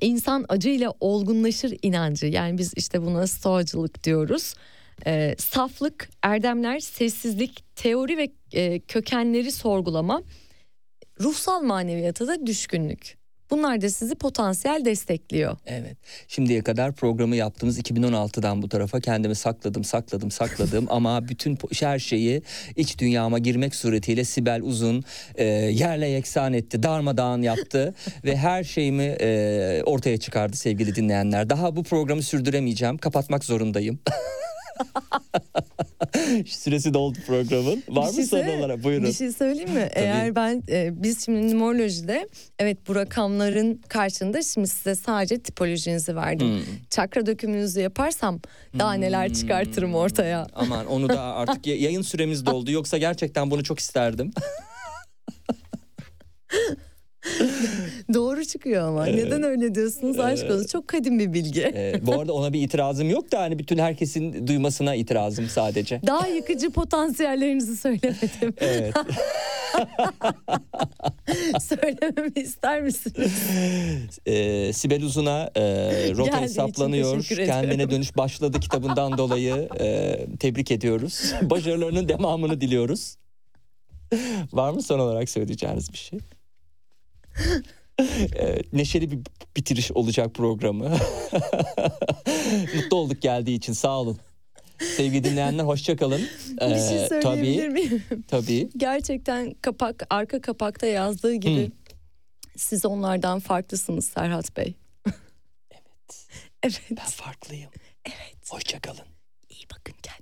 insan acıyla olgunlaşır inancı. Yani biz işte buna stoacılık diyoruz. Eee, saflık, erdemler, sessizlik, teori ve e, kökenleri sorgulama, ruhsal maneviyata da düşkünlük. Bunlar da sizi potansiyel destekliyor. Evet. Şimdiye kadar programı yaptığımız 2016'dan bu tarafa kendimi sakladım, sakladım, sakladım ama bütün her şeyi iç dünyama girmek suretiyle Sibel Uzun e, yerle yeksan etti, darmadağın yaptı ve her şeyimi e, ortaya çıkardı sevgili dinleyenler. Daha bu programı sürdüremeyeceğim, kapatmak zorundayım. Süresi doldu programın. Var Bir mı şey söyle- olarak? Buyurun. Bir şey söyleyeyim mi? Eğer ben e, biz şimdi numerolojide evet bu rakamların karşında şimdi size sadece tipolojinizi verdim. Hmm. Çakra dökümünüzü yaparsam daha neler çıkartırım ortaya. Aman onu da artık ya- yayın süremiz doldu. Yoksa gerçekten bunu çok isterdim. Doğru çıkıyor ama. Neden öyle diyorsunuz aşk olsun. Çok kadim bir bilgi. Ee, bu arada ona bir itirazım yok da hani bütün herkesin duymasına itirazım sadece. Daha yıkıcı potansiyellerinizi söylemedim. Evet. Söylememi ister misiniz? Ee, Sibel Uzun'a e, Geldiği rota için hesaplanıyor. Kendine dönüş başladı kitabından dolayı e, tebrik ediyoruz. Başarılarının devamını diliyoruz. Var mı son olarak söyleyeceğiniz bir şey? Neşeli bir bitiriş olacak programı. Mutlu olduk geldiği için sağ olun. Sevgili dinleyenler hoşça kalın. bir şey Ee, söyleyebilir tabii, miyim? tabii. Gerçekten kapak arka kapakta yazdığı gibi Hı. siz onlardan farklısınız Serhat Bey. Evet. Evet. Ben farklıyım. Evet. Hoşça kalın. İyi bakın kendinize.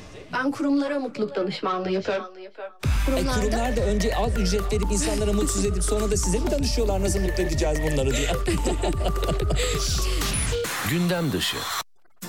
Ben kurumlara mutluluk danışmanlığı yapıyorum. E, Kurumlarda kurumlar da önce az ücret verip insanlara mutsuz edip sonra da size mi danışıyorlar nasıl mutlu edeceğiz bunları diye. Gündem dışı.